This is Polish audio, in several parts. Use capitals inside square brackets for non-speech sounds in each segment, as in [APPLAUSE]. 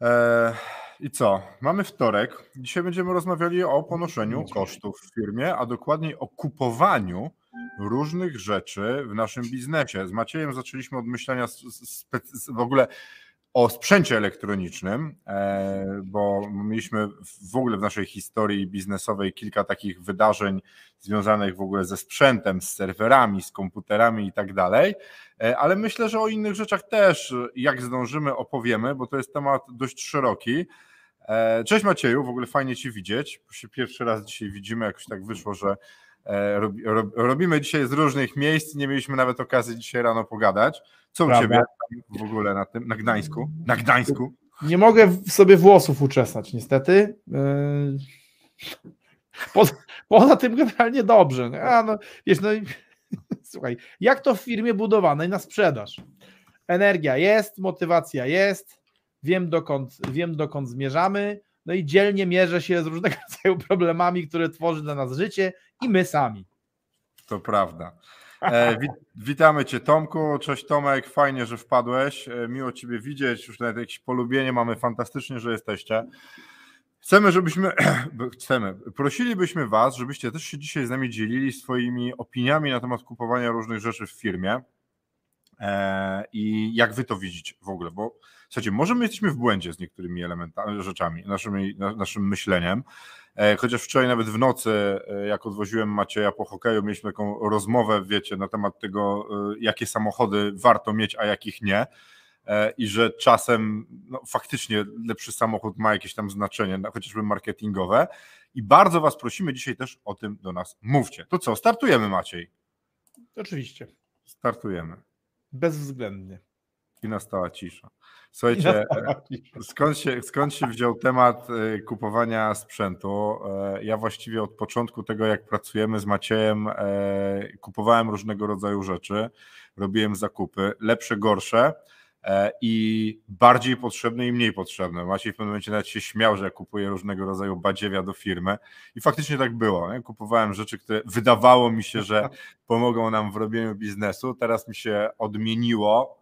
Eee, I co? Mamy wtorek. Dzisiaj będziemy rozmawiali o ponoszeniu kosztów w firmie, a dokładniej o kupowaniu różnych rzeczy w naszym biznesie. Z Maciejem zaczęliśmy od myślenia w ogóle o sprzęcie elektronicznym, e, bo mieliśmy w ogóle w naszej historii biznesowej kilka takich wydarzeń związanych w ogóle ze sprzętem, z serwerami, z komputerami i tak dalej, e, ale myślę, że o innych rzeczach też, jak zdążymy, opowiemy, bo to jest temat dość szeroki. E, cześć Macieju, w ogóle fajnie Ci widzieć, się pierwszy raz dzisiaj widzimy, jakoś tak wyszło, że robimy dzisiaj z różnych miejsc, nie mieliśmy nawet okazji dzisiaj rano pogadać. Co u Prawda. Ciebie w ogóle na tym, na Gdańsku? Na Gdańsku? Nie mogę sobie włosów uczesać niestety. Yy, poza, poza tym generalnie dobrze. A no, wiesz, no, [LAUGHS] słuchaj, jak to w firmie budowanej na sprzedaż? Energia jest, motywacja jest, wiem dokąd, wiem dokąd zmierzamy, no i dzielnie mierzę się z różnego [LAUGHS] rodzaju problemami, które tworzy dla nas życie i my sami. To prawda. E, wit witamy Cię Tomku, cześć Tomek, fajnie, że wpadłeś, e, miło Ciebie widzieć, już nawet jakieś polubienie mamy, fantastycznie, że jesteście. Chcemy, żebyśmy, [CLEARS THROAT] chcemy, prosilibyśmy Was, żebyście też się dzisiaj z nami dzielili swoimi opiniami na temat kupowania różnych rzeczy w firmie i jak Wy to widzicie w ogóle, bo słuchajcie, może my jesteśmy w błędzie z niektórymi elementami, rzeczami, naszymi, naszym myśleniem, E, chociaż wczoraj nawet w nocy, e, jak odwoziłem Macieja po hokeju, mieliśmy taką rozmowę, wiecie, na temat tego, e, jakie samochody warto mieć, a jakich nie. I że czasem no, faktycznie lepszy samochód ma jakieś tam znaczenie, chociażby marketingowe. I bardzo Was prosimy dzisiaj też o tym do nas mówcie. To co, startujemy Maciej? Oczywiście. Startujemy. Bezwzględnie. I nastała cisza. Słuchajcie, skąd się, skąd się wziął temat y, kupowania sprzętu? E, ja właściwie od początku tego, jak pracujemy z Maciejem, e, kupowałem różnego rodzaju rzeczy, robiłem zakupy, lepsze, gorsze e, i bardziej potrzebne i mniej potrzebne. Maciej w pewnym momencie nawet się śmiał, że ja kupuję różnego rodzaju badziewia do firmy i faktycznie tak było. Nie? Kupowałem rzeczy, które wydawało mi się, że [LAUGHS] pomogą nam w robieniu biznesu. Teraz mi się odmieniło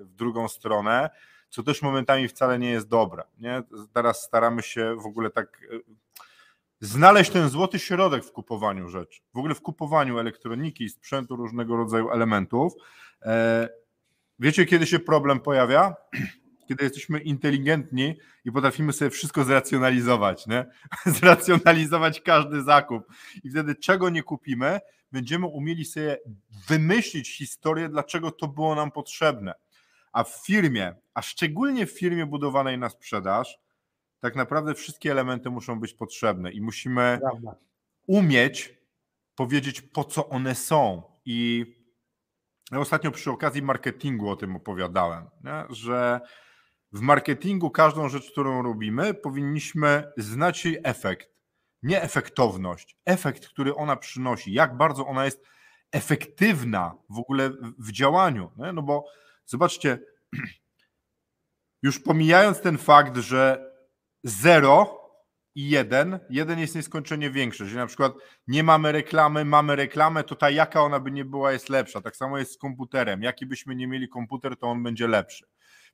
w drugą stronę, co też momentami wcale nie jest dobre. Nie? Teraz staramy się w ogóle tak e, znaleźć ten złoty środek w kupowaniu rzeczy, w ogóle w kupowaniu elektroniki, sprzętu, różnego rodzaju elementów. Wiecie, kiedy się problem pojawia? [CLEARS THROAT] Kiedy jesteśmy inteligentni i potrafimy sobie wszystko zracjonalizować, nie? [LAUGHS] zracjonalizować każdy zakup. I wtedy czego nie kupimy, będziemy umieli sobie wymyślić historię, dlaczego to było nam potrzebne. A w firmie, a szczególnie w firmie budowanej na sprzedaż, tak naprawdę wszystkie elementy muszą być potrzebne i musimy Prawda. umieć powiedzieć, po co one są. I ostatnio przy okazji marketingu o tym opowiadałem, nie? że w marketingu każdą rzecz, którą robimy, powinniśmy znać jej efekt, nie efektowność, efekt, który ona przynosi, jak bardzo ona jest efektywna w ogóle w działaniu. Nie? No bo Zobaczcie, [CLEARS THROAT] już pomijając ten fakt, że 0 i 1, 1 jest nieskończenie większy, że na przykład nie mamy reklamy, mamy reklamę, to ta jaka ona by nie była jest lepsza. Tak samo jest z komputerem. Jaki byśmy nie mieli komputer, to on będzie lepszy.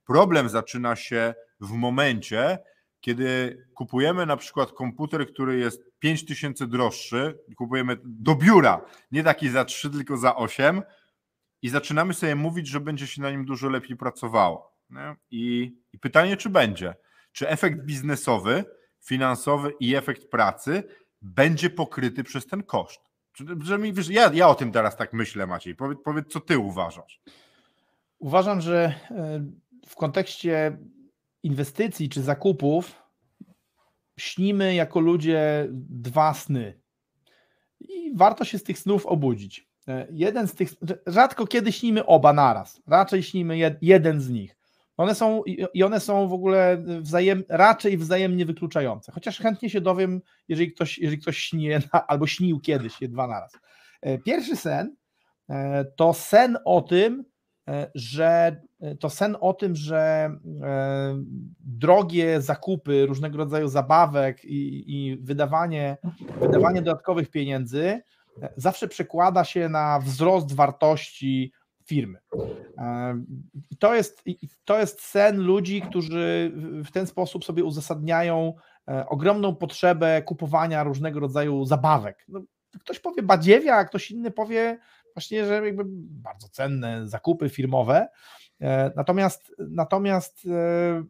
Problem zaczyna się w momencie, kiedy kupujemy na przykład komputer, który jest 5000 droższy, kupujemy do biura, nie taki za 3, tylko za 8, i zaczynamy sobie mówić, że będzie się na nim dużo lepiej pracowało. I, I, pytanie, czy będzie? Czy efekt biznesowy, finansowy i efekt pracy będzie pokryty przez ten koszt? Że mi, wiesz, ja, ja o tym teraz tak myślę, Maciej. Powiedz, powiedz, co ty uważasz. Uważam, że e, w kontekście inwestycji czy zakupów śnimy jako ludzie dwa sny. I warto się z tych snów obudzić. E, jeden z tych, rzadko kiedy śnimy oba naraz, raczej śnimy jed, jeden z nich. One są i one są w ogóle wzajem, raczej wzajemnie wykluczające. Chociaż chętnie się dowiem, jeżeli ktoś, jeżeli ktoś śni albo śnił kiedyś je dwa na raz. E, pierwszy sen e, to sen o tym, e, że to sen o tym, że drogie zakupy różnego rodzaju zabawek i, i wydawanie, wydawanie dodatkowych pieniędzy zawsze przekłada się na wzrost wartości firmy. To jest, to jest sen ludzi, którzy w ten sposób sobie uzasadniają e, ogromną potrzebę kupowania różnego rodzaju zabawek. No, ktoś powie badziewia, a ktoś inny powie właśnie, że jakby bardzo cenne zakupy firmowe. E, natomiast, natomiast e,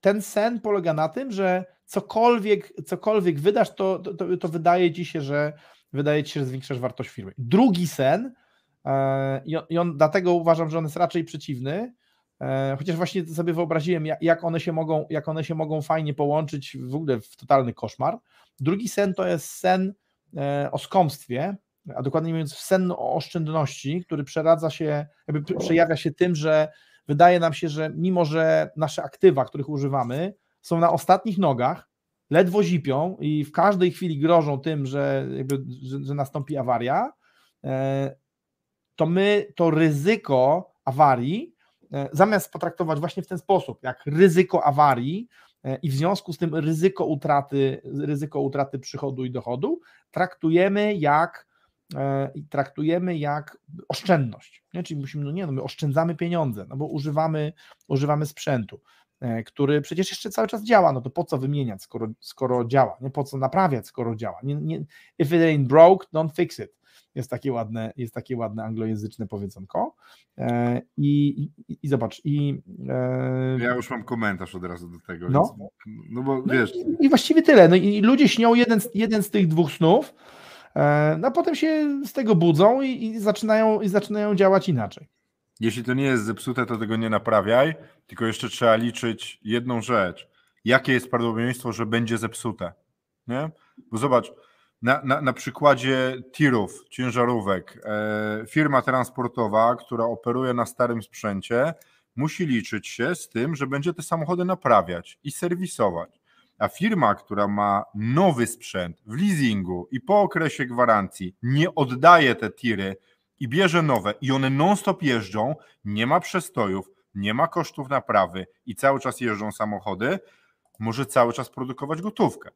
ten sen polega na tym, że cokolwiek, cokolwiek wydasz, to, to, to wydaje ci się, że wydaje ci się, że zwiększasz wartość firmy. Drugi sen E, I on, dlatego uważam, że on jest raczej przeciwny, e, chociaż właśnie sobie wyobraziłem, jak one się mogą, jak one się mogą fajnie połączyć w ogóle w totalny koszmar. Drugi sen to jest sen e, o skąpstwie, a dokładnie mówiąc sen o oszczędności, który przeradza się, jakby przejawia się tym, że wydaje nam się, że mimo, że nasze aktywa, których używamy, są na ostatnich nogach, ledwo zipią i w każdej chwili grożą tym, że, jakby, że, że nastąpi awaria, to my to ryzyko awarii, e, zamiast potraktować właśnie w ten sposób, jak ryzyko awarii e, i w związku z tym ryzyko utraty, ryzyko utraty przychodu i dochodu, traktujemy jak e, traktujemy jak oszczędność. Nie? Czyli musimy, no nie, no my oszczędzamy pieniądze, no bo używamy, używamy sprzętu, który przecież jeszcze cały czas działa, no to po co wymieniać, skoro, skoro działa, nie po co naprawiać, skoro działa. Nie, nie, if it ain't broke, don't fix it. Jest takie ładne, jest takie ładne anglojęzyczne powiedzonko. E, I, i, i zobacz, i. E, ja już mam komentarz od razu do tego. No, więc, no bo no wiesz. I, I, właściwie tyle. No i ludzie śnią jeden, jeden z tych dwóch snów, e, no a potem się z tego budzą i, i, zaczynają, i zaczynają działać inaczej. Jeśli to nie jest zepsute, to tego nie naprawiaj, tylko jeszcze trzeba liczyć jedną rzecz. Jakie jest prawdopodobieństwo, że będzie zepsute? Nie? Bo zobacz, na, na, na przykładzie tirów, ciężarówek, e, firma transportowa, która operuje na starym sprzęcie, musi liczyć się z tym, że będzie te samochody naprawiać i serwisować. A firma, która ma nowy sprzęt w leasingu i po okresie gwarancji nie oddaje te tiry i bierze nowe i one non-stop jeżdżą, nie ma przestojów, nie ma kosztów naprawy i cały czas jeżdżą samochody, może cały czas produkować gotówkę.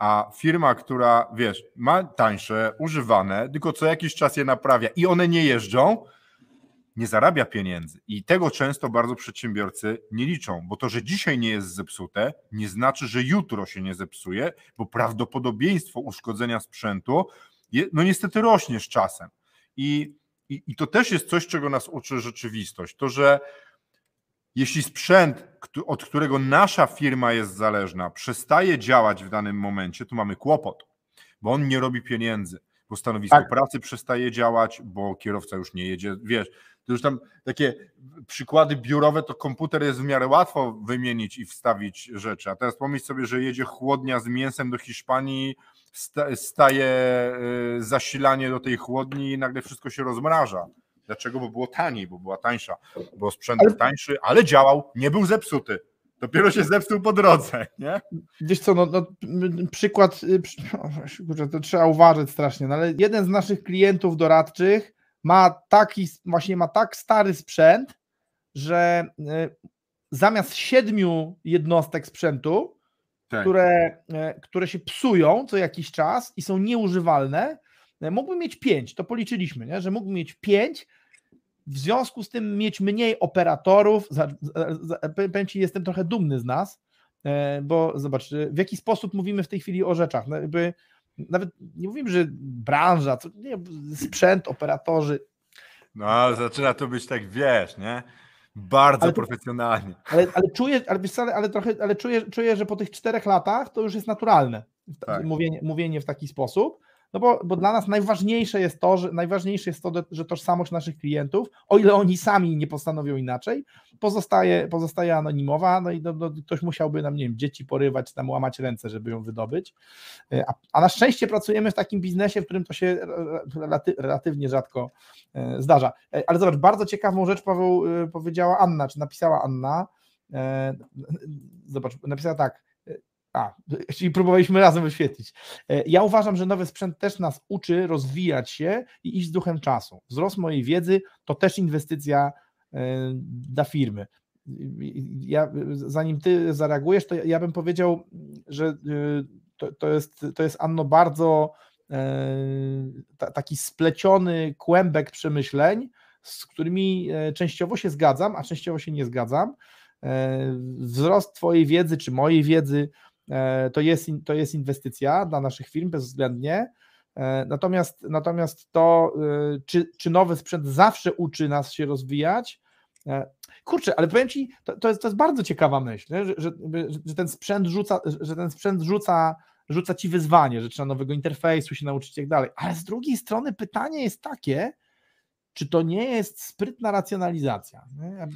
A firma, która, wiesz, ma tańsze, używane, tylko co jakiś czas je naprawia i one nie jeżdżą, nie zarabia pieniędzy. I tego często bardzo przedsiębiorcy nie liczą, bo to, że dzisiaj nie jest zepsute, nie znaczy, że jutro się nie zepsuje, bo prawdopodobieństwo uszkodzenia sprzętu, je, no niestety rośnie z czasem. I, i, I to też jest coś, czego nas uczy rzeczywistość. To, że jeśli sprzęt, od którego nasza firma jest zależna, przestaje działać w danym momencie, to mamy kłopot, bo on nie robi pieniędzy, bo stanowisko tak. pracy przestaje działać, bo kierowca już nie jedzie. Wiesz, to już tam takie przykłady biurowe, to komputer jest w miarę łatwo wymienić i wstawić rzeczy. A teraz pomyśl sobie, że jedzie chłodnia z mięsem do Hiszpanii, staje y, zasilanie do tej chłodni i nagle wszystko się rozmraża. Dlaczego? Bo było taniej, bo była tańsza, bo sprzęt ale... tańszy, ale działał, nie był zepsuty. Dopiero się zepsuł po drodze, nie? Wiesz co, no, no przykład, y, to trzeba uważać strasznie, no ale jeden z naszych klientów doradczych ma taki, właśnie ma tak stary sprzęt, że y, zamiast siedmiu jednostek sprzętu, tak. które, y, które się psują co jakiś czas i są nieużywalne, mógłby mieć pięć, to policzyliśmy, nie? że mógłby mieć pięć, w związku z tym mieć mniej operatorów, powiem Ci, jestem trochę dumny z nas, e, bo zobacz, w jaki sposób mówimy w tej chwili o rzeczach, no jakby nawet nie mówimy, że branża, co, nie, sprzęt, operatorzy. No, zaczyna to być tak, wiesz, nie? Bardzo ale to, profesjonalnie. Ale, ale czuję, ale, wiesz, ale, ale trochę, ale czuję, czuję, że po tych czterech latach to już jest naturalne tak. mówienie, mówienie w taki sposób, no bo, bo dla nas najważniejsze jest to, że najważniejsze jest to, że tożsamość naszych klientów, o ile oni sami nie postanowią inaczej, pozostaje, pozostaje anonimowa, no i ktoś musiałby nam, nie wiem, dzieci porywać, tam łamać ręce, żeby ją wydobyć. A, a na szczęście pracujemy w takim biznesie, w którym to się relaty, relatywnie rzadko e, zdarza. E, ale zobacz, bardzo ciekawą rzecz Paweł e, powiedziała Anna, czy napisała Anna. Zobacz, napisała tak. A, czyli próbowaliśmy razem wyświetlić. Ja uważam, że nowy sprzęt też nas uczy rozwijać się i iść z duchem czasu. Wzrost mojej wiedzy to też inwestycja dla firmy. Ja, zanim ty zareagujesz, to ja bym powiedział, że to, to, jest, to jest Anno bardzo taki spleciony kłębek przemyśleń, z którymi e, częściowo się zgadzam, a częściowo się nie zgadzam. E, wzrost Twojej wiedzy czy mojej wiedzy e, to jest, to jest inwestycja dla naszych firm bezwzględnie. Natomiast, natomiast to, czy, czy nowy sprzęt zawsze uczy nas się rozwijać, kurczę, ale powiem Ci, to, to, jest, to jest bardzo ciekawa myśl, że, że, że, ten sprzęt rzuca, że ten sprzęt rzuca, rzuca Ci wyzwanie, że trzeba nowego interfejsu się nauczyć i tak dalej, ale z drugiej strony pytanie jest takie, czy to nie jest sprytna racjonalizacja?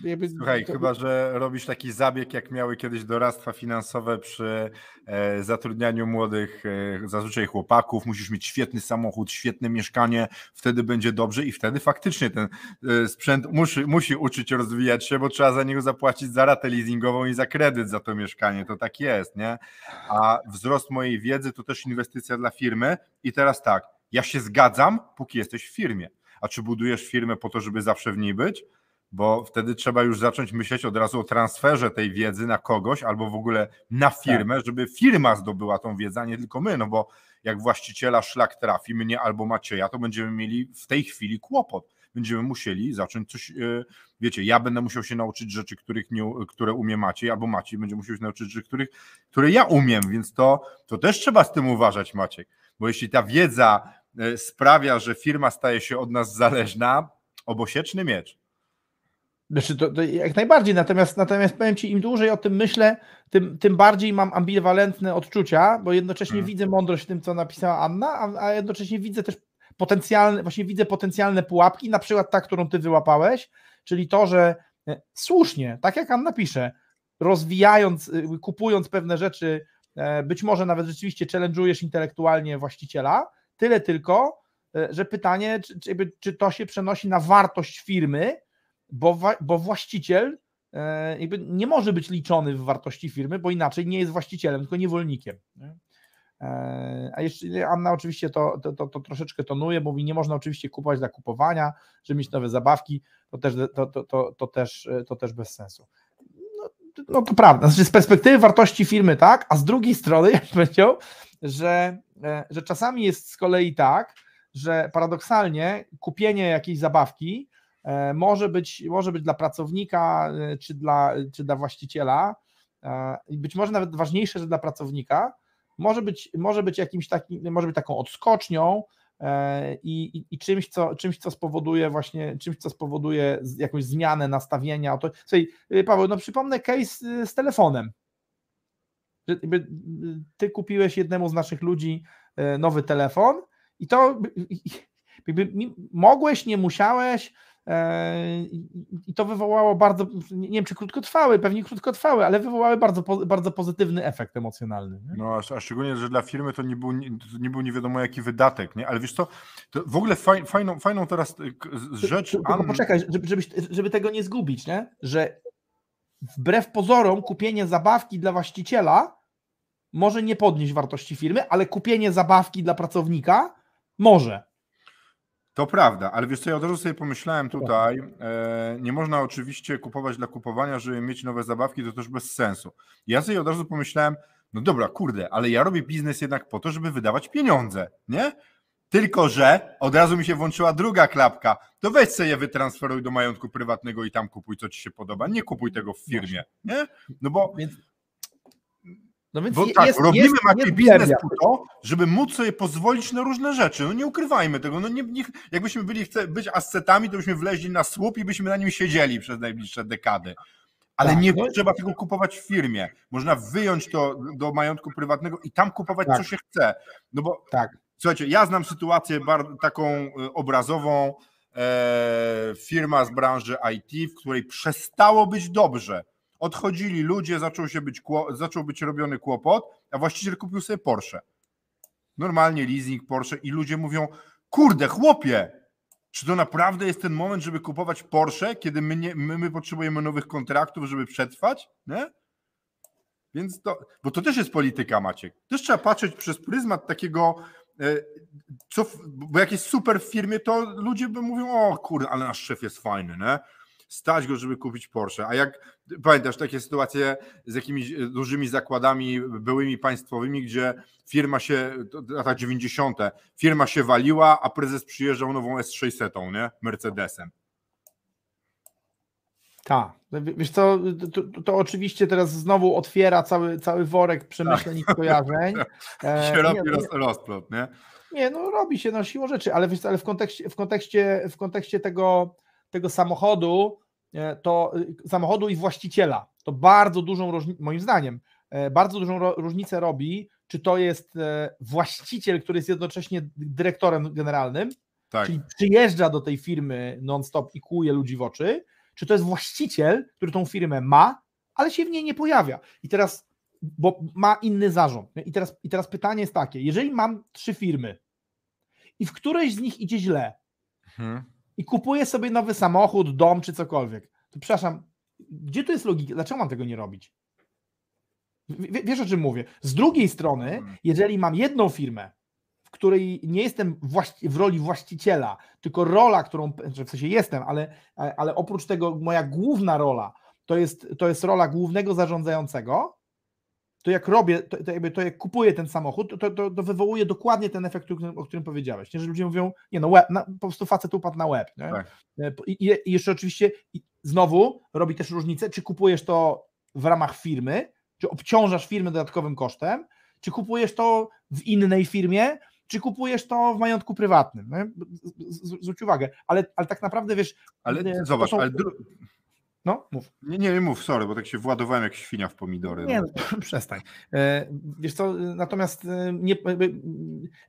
Jakby, Słuchaj, to... chyba, że robisz taki zabieg, jak miały kiedyś doradztwa finansowe przy e, zatrudnianiu młodych, e, zazwyczaj chłopaków, musisz mieć świetny samochód, świetne mieszkanie, wtedy będzie dobrze i wtedy faktycznie ten e, sprzęt musi, musi uczyć rozwijać się, bo trzeba za niego zapłacić za ratę leasingową i za kredyt za to mieszkanie, to tak jest, nie? A wzrost mojej wiedzy to też inwestycja dla firmy. I teraz tak, ja się zgadzam, póki jesteś w firmie a czy budujesz firmę po to, żeby zawsze w niej być? Bo wtedy trzeba już zacząć myśleć od razu o transferze tej wiedzy na kogoś albo w ogóle na firmę, tak. żeby firma zdobyła tą wiedzę, a nie tylko my, no bo jak właściciela szlak trafi, mnie albo Macieja, to będziemy mieli w tej chwili kłopot. Będziemy musieli zacząć coś, e, wiecie, ja będę musiał się nauczyć rzeczy, których nie, które umie Maciej, albo Maciej będzie musiał się nauczyć rzeczy, których, które ja umiem, więc to, to też trzeba z tym uważać, Maciek, bo jeśli ta wiedza sprawia, że firma staje się od nas zależna, obosieczny miecz. Znaczy to, to, jak najbardziej, natomiast, natomiast powiem Ci, im dłużej o tym myślę, tym, tym bardziej mam ambiwalentne odczucia, bo jednocześnie hmm. widzę mądrość w tym, co napisała Anna, a, a, jednocześnie widzę też potencjalne, właśnie widzę potencjalne pułapki, na przykład ta, którą Ty wyłapałeś, czyli to, że e, słusznie, tak jak Anna pisze, rozwijając, y, kupując pewne rzeczy, e, być może nawet rzeczywiście challenge'ujesz intelektualnie właściciela, Tyle tylko, e, że pytanie, czy, czy, czy to się przenosi na wartość firmy, bo, bo właściciel e, nie może być liczony w wartości firmy, bo inaczej nie jest właścicielem, tylko niewolnikiem. Nie? E, a jeszcze Anna oczywiście to, to, to, to, troszeczkę tonuje, mówi, nie można oczywiście kupować dla kupowania, żeby mieć nowe zabawki, to też, to, to, to, też, to też bez sensu. No, no to prawda, znaczy z perspektywy wartości firmy tak, a z drugiej strony, [LAUGHS] jak powiedział, że, że czasami jest z kolei tak, że paradoksalnie kupienie jakiejś zabawki e, może być, może być dla pracownika e, czy dla, czy dla właściciela, być może nawet ważniejsze, że dla pracownika, może być, może być jakimś takim, może być taką odskocznią i, i, i, czymś, co, czymś, co spowoduje właśnie, czymś, co spowoduje jakąś zmianę nastawienia. To, słuchaj, Paweł, no przypomnę case z telefonem że ty kupiłeś jednemu z naszych ludzi e, nowy telefon i to jakby mogłeś, nie musiałeś e, i to wywołało bardzo, nie wiem czy krótkotrwały, pewnie krótkotrwały, ale wywołały bardzo, bardzo pozytywny efekt emocjonalny. Nie? No, a szczególnie, że dla firmy to nie był, nie był nie wiadomo jaki wydatek, nie? ale wiesz co, to w ogóle faj, fajną, fajną teraz rzecz... Tylko poczekaj, żeby, żeby, żeby tego nie zgubić, nie? że wbrew pozorom kupienie zabawki dla właściciela może nie podnieść wartości firmy, ale kupienie zabawki dla pracownika może. To prawda, ale wiesz co, ja od razu sobie pomyślałem tutaj, e, nie można oczywiście kupować dla kupowania, żeby mieć nowe zabawki, to też bez sensu. Ja sobie od razu pomyślałem, no dobra, kurde, ale ja robię biznes jednak po to, żeby wydawać pieniądze, nie? Tylko, że od razu mi się włączyła druga klapka. To weź sobie je wytransferuj do majątku prywatnego i tam kupuj, co ci się podoba. Nie kupuj tego w firmie, nie? No bo Więc... No więc Bo tak, jest, robimy jest, jest biznes po to, żeby móc sobie pozwolić na różne rzeczy. No nie ukrywajmy tego. No nie, nie, jakbyśmy byli chce, być ascetami, to byśmy wleźli na słup i byśmy na nim siedzieli przez najbliższe dekady. Ale tak, nie no. trzeba tego kupować w firmie. Można wyjąć to do majątku prywatnego i tam kupować, tak. co się chce. No bo tak. Słuchajcie, ja znam sytuację taką e, obrazową, e, firma z branży IT, w której przestało być dobrze. Odchodzili ludzie, zaczął, się być, zaczął być robiony kłopot, a właściciel kupił sobie Porsche. Normalnie leasing Porsche i ludzie mówią, kurde, chłopie, czy to naprawdę jest ten moment, żeby kupować Porsche, kiedy my, nie, my, my potrzebujemy nowych kontraktów, żeby przetrwać? Nie? Więc to, bo to też jest polityka, Maciek. Też trzeba patrzeć przez pryzmat takiego, co, bo jak jest super firmie, to ludzie by mówią, o kurde, ale nasz szef jest fajny, nie? stać go, żeby kupić Porsche. A jak pamiętasz takie sytuacje z jakimiś e, dużymi zakładami byłymi państwowymi, gdzie firma się, lata 90., firma się waliła, a prezes przyjeżdżał nową S600, nie? Mercedesem. Tak. Wiesz co, to, to, oczywiście teraz znowu otwiera cały, cały worek przemyśleń i skojarzeń. [LAUGHS] E, się robi roz, rozplot, nie? Nie, no robi się no siłą rzeczy, ale wiesz, ale w kontekście, w kontekście, w kontekście tego, tego samochodu, e, to y, samochodu i właściciela, to bardzo dużą różnicę, moim zdaniem, e, bardzo dużą różnicę robi, czy to jest e, właściciel, który jest jednocześnie dyrektorem generalnym, tak. czyli przyjeżdża do tej firmy non-stop i kłuje ludzi w oczy, czy to jest właściciel, który tą firmę ma, ale się w niej nie pojawia. I teraz, bo ma inny zarząd. I teraz, I teraz pytanie jest takie: jeżeli mam trzy firmy i w którejś z nich idzie źle hmm. i kupuję sobie nowy samochód, dom czy cokolwiek, to przepraszam, gdzie tu jest logika? Dlaczego mam tego nie robić? W, wiesz o czym mówię? Z drugiej strony, hmm. jeżeli mam jedną firmę, której nie jestem w roli właściciela, tylko rola, którą, w sensie jestem, ale, ale oprócz tego moja główna rola to jest, to jest rola głównego zarządzającego, to jak robię, to, to, jakby, to jak kupuję ten samochód, to, to, to wywołuje dokładnie ten efekt, o którym, o którym powiedziałeś. Nie? Że ludzie mówią, nie no, web, na, po prostu facet upadł na łeb. Tak. I, I, jeszcze oczywiście znowu robi też różnicę, czy kupujesz to w ramach firmy, czy obciążasz firmę dodatkowym kosztem, czy kupujesz to w innej firmie, czy kupujesz to w majątku prywatnym. Zwróć uwagę, ale, ale tak naprawdę wiesz. Ale zobacz, są... ale. No, mów. Nie, nie, mów, sorry, bo tak się władowałem jak świnia w pomidory. Nie, no. [LAUGHS] przestań. E, wiesz co, natomiast e, nie,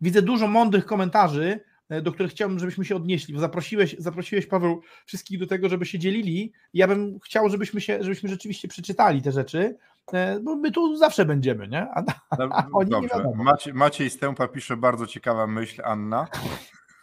widzę dużo mądrych komentarzy, e, do których chciałbym, żebyśmy się odnieśli. Zaprosiłeś, zaprosiłeś Paweł wszystkich do tego, żeby się dzielili. Ja bym chciał, żebyśmy się, żebyśmy rzeczywiście przeczytali te rzeczy, E, bo my tu zawsze będziemy, nie? A, [LAUGHS] a oni Dobrze. Nie Maciej, Maciej Stępa pisze bardzo ciekawa myśl, Anna.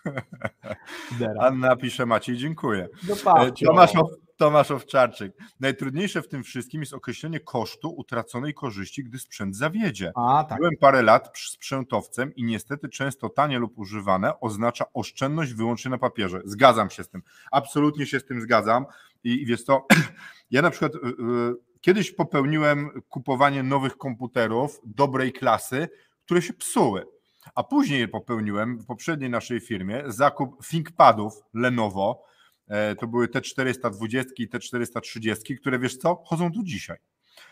[LAUGHS] Anna pisze Maciej, dziękuję. No e, Tomasz, Tomasz Owczarczyk. Najtrudniejsze w tym wszystkim jest określenie kosztu utraconej korzyści, gdy sprzęt zawiedzie. A, tak. Byłem parę lat sprzętowcem i niestety często tanie lub używane oznacza oszczędność wyłącznie na papierze. Zgadzam się z tym. Absolutnie się z tym zgadzam. I, i wiesz co, [CLEARS THROAT] ja na przykład... Yy, Kiedyś popełniłem kupowanie nowych komputerów dobrej klasy, które się psuły. A później popełniłem w poprzedniej naszej firmie zakup ThinkPadów Lenovo. E, to były T420 i T430, które wiesz co, chodzą do dzisiaj.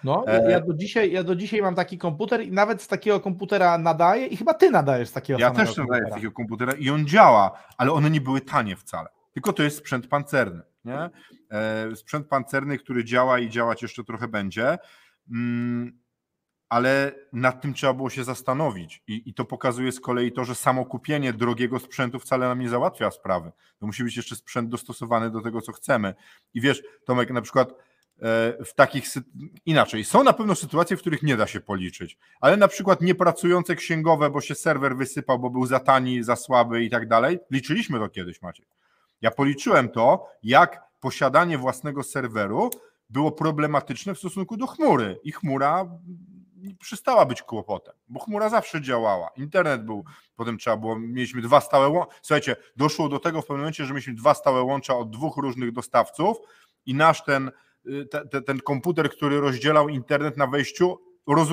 No, e, ja do, dzisiaj, ja do dzisiaj mam taki komputer i nawet z takiego komputera nadaję i chyba ty nadajesz z takiego Ja też nadaję z takiego komputera i on działa, ale one nie były tanie wcale. Tylko to jest sprzęt pancerny. Nie? E, sprzęt pancerny, który działa i działać jeszcze trochę będzie, mm, ale nad tym trzeba było się zastanowić. I, I, to pokazuje z kolei to, że samo kupienie drogiego sprzętu wcale nam nie załatwia sprawy. To musi być jeszcze sprzęt dostosowany do tego, co chcemy. I wiesz, Tomek, na przykład e, w takich inaczej. Są na pewno sytuacje, w których nie da się policzyć, ale na przykład niepracujące księgowe, bo się serwer wysypał, bo był za tani, za słaby i tak dalej. Liczyliśmy to kiedyś, Maciek. Ja policzyłem to, jak posiadanie własnego serweru było problematyczne w stosunku do chmury i chmura przestała być kłopotem, bo chmura zawsze działała. Internet był, potem trzeba było, mieliśmy dwa stałe łącza. Słuchajcie, doszło do tego w pewnym momencie, że mieliśmy dwa stałe łącza od dwóch różnych dostawców i nasz ten, y, te, ten komputer, który rozdzielał internet na wejściu, roz,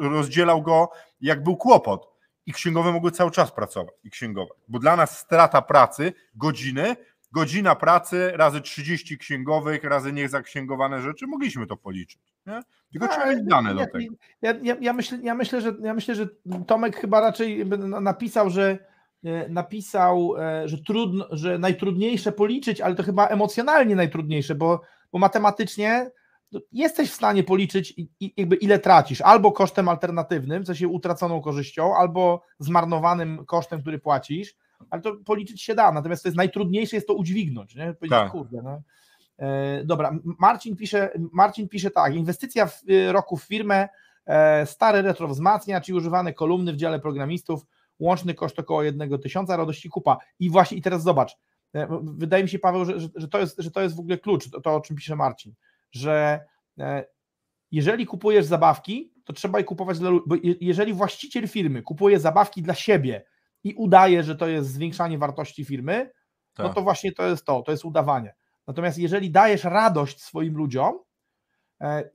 rozdzielał go jak był kłopot i księgowe mogły cały czas pracować i. Bo dla nas strata pracy, godziny, godzina pracy razy 30 księgowych, razy niezaksięgowane rzeczy, mogliśmy to policzyć. Nie? Tylko trzeba mieć dane do tego. Ja, ja, ja, myślę, ja, myślę, że, ja myślę, że Tomek chyba raczej napisał, że e, napisał, e, że trudno, że najtrudniejsze policzyć, ale to chyba emocjonalnie najtrudniejsze, bo, bo matematycznie jesteś w stanie policzyć jakby ile tracisz, albo kosztem alternatywnym, w sensie utraconą korzyścią, albo zmarnowanym kosztem, który płacisz, ale to policzyć się da, natomiast to jest najtrudniejsze jest to udźwignąć, nie? Powiedzieć, tak. kurde, no. E, dobra, Marcin pisze, Marcin pisze tak, inwestycja w e, roku w firmę, e, stary retro wzmacniacz i używane kolumny w dziale programistów, łączny koszt około 1 tysiąca, radości kupa. I właśnie, i teraz zobacz, wydaje mi się Paweł, że, że, to, jest, że to jest w ogóle klucz, to, to o czym pisze Marcin, że jeżeli kupujesz zabawki, to trzeba je kupować dla bo jeżeli właściciel firmy kupuje zabawki dla siebie i udaje, że to jest zwiększanie wartości firmy, no tak. no to właśnie to jest to, to jest udawanie. Natomiast jeżeli dajesz radość swoim ludziom e,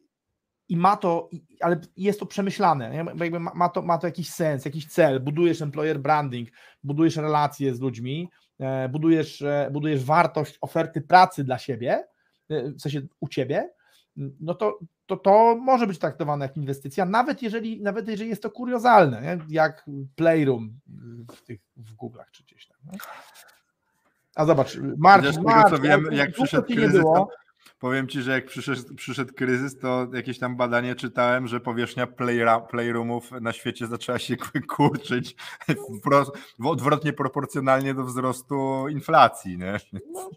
i ma to, ale jest to przemyślane, jakby ma to, ma to jakiś sens, jakiś cel, budujesz employer branding, budujesz relacje z ludźmi, e, budujesz, e, budujesz wartość oferty pracy dla siebie, w sensie u ciebie, no to, to to może być traktowane jak inwestycja, nawet jeżeli, nawet jeżeli jest to kuriozalne, nie? jak Playroom w tych w Google'ach czy gdzieś tam. Nie? A zobacz, Marcin, wiem, jak przyszedł kryzys, to, powiem Ci, że jak przyszedł, przyszedł kryzys, to jakieś tam badanie czytałem, że powierzchnia playroomów na świecie zaczęła się kurczyć w, odwrotnie proporcjonalnie do wzrostu inflacji. Nie? No,